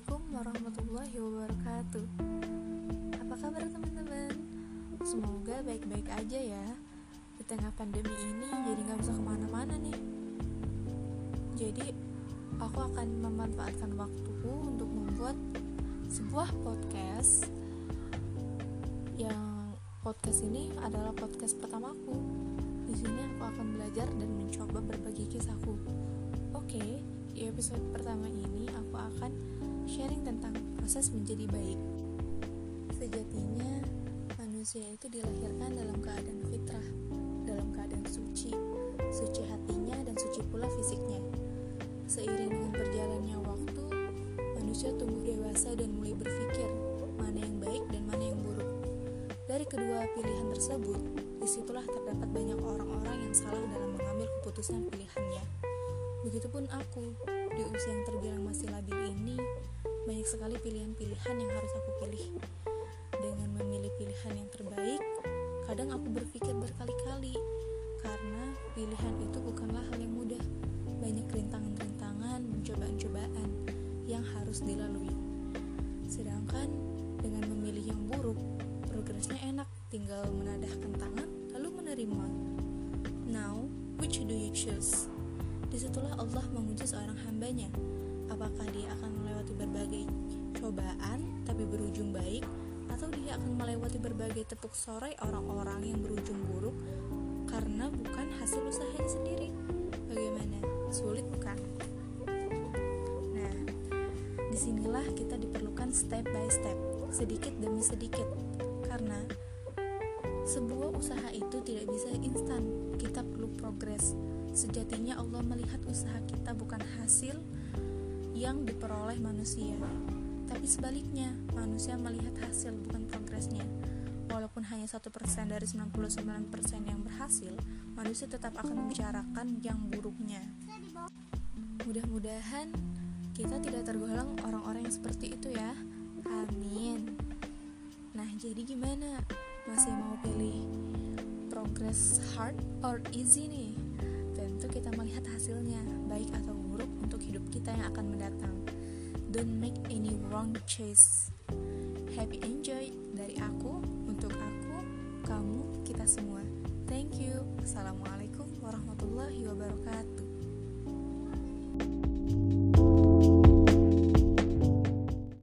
Assalamualaikum warahmatullahi wabarakatuh. Apa kabar teman-teman? Semoga baik-baik aja ya. Di tengah pandemi ini jadi gak bisa ke mana-mana nih. Jadi aku akan memanfaatkan waktuku untuk membuat sebuah podcast Yang podcast ini adalah podcast pertamaku. Di sini aku akan belajar dan mencoba berbagi kisahku. Oke, okay, di episode pertama ini aku akan sharing tentang proses menjadi baik. Sejatinya manusia itu dilahirkan dalam keadaan fitrah, dalam keadaan suci, suci hatinya dan suci pula fisiknya. Seiring dengan berjalannya waktu, manusia tumbuh dewasa dan mulai berpikir mana yang baik dan mana yang buruk. Dari kedua pilihan tersebut, di situlah terdapat banyak orang-orang yang salah dalam mengambil keputusan pilihannya. Begitupun aku, di usia yang terbilang banyak sekali pilihan-pilihan yang harus aku pilih. Dengan memilih pilihan yang terbaik, kadang aku berpikir berkali-kali, karena pilihan itu bukanlah hal yang mudah. Banyak rintangan-rintangan, cobaan-cobaan yang harus dilalui. Sedangkan dengan memilih yang buruk, progresnya enak, tinggal menadahkan tangan lalu menerima. Now, which do you choose? Di situlah Allah menguji seorang hambanya. Apakah dia akan melewati berbagai cobaan tapi berujung baik, atau dia akan melewati berbagai tepuk sore orang-orang yang berujung buruk karena bukan hasil usahanya sendiri. Bagaimana? Sulit bukan? Nah, di sinilah kita diperlukan step by step, sedikit demi sedikit, karena sebuah usaha itu tidak bisa instan. Kita perlu progres. Sejatinya Allah melihat usaha kita bukan hasil yang diperoleh manusia, tapi sebaliknya manusia melihat hasil bukan progresnya. Walaupun hanya satu persen dari 99% yang berhasil, manusia tetap akan membicarakan yang buruknya. Mudah-mudahan kita tidak tergolong orang-orang yang seperti itu ya. Amin. Nah, jadi gimana? Masih mau pilih progress hard or easy nih? Melihat hasilnya, baik atau buruk untuk hidup kita yang akan mendatang. Don't make any wrong choice. Happy enjoy dari aku, untuk aku, kamu, kita semua. Thank you. Assalamualaikum warahmatullahi wabarakatuh.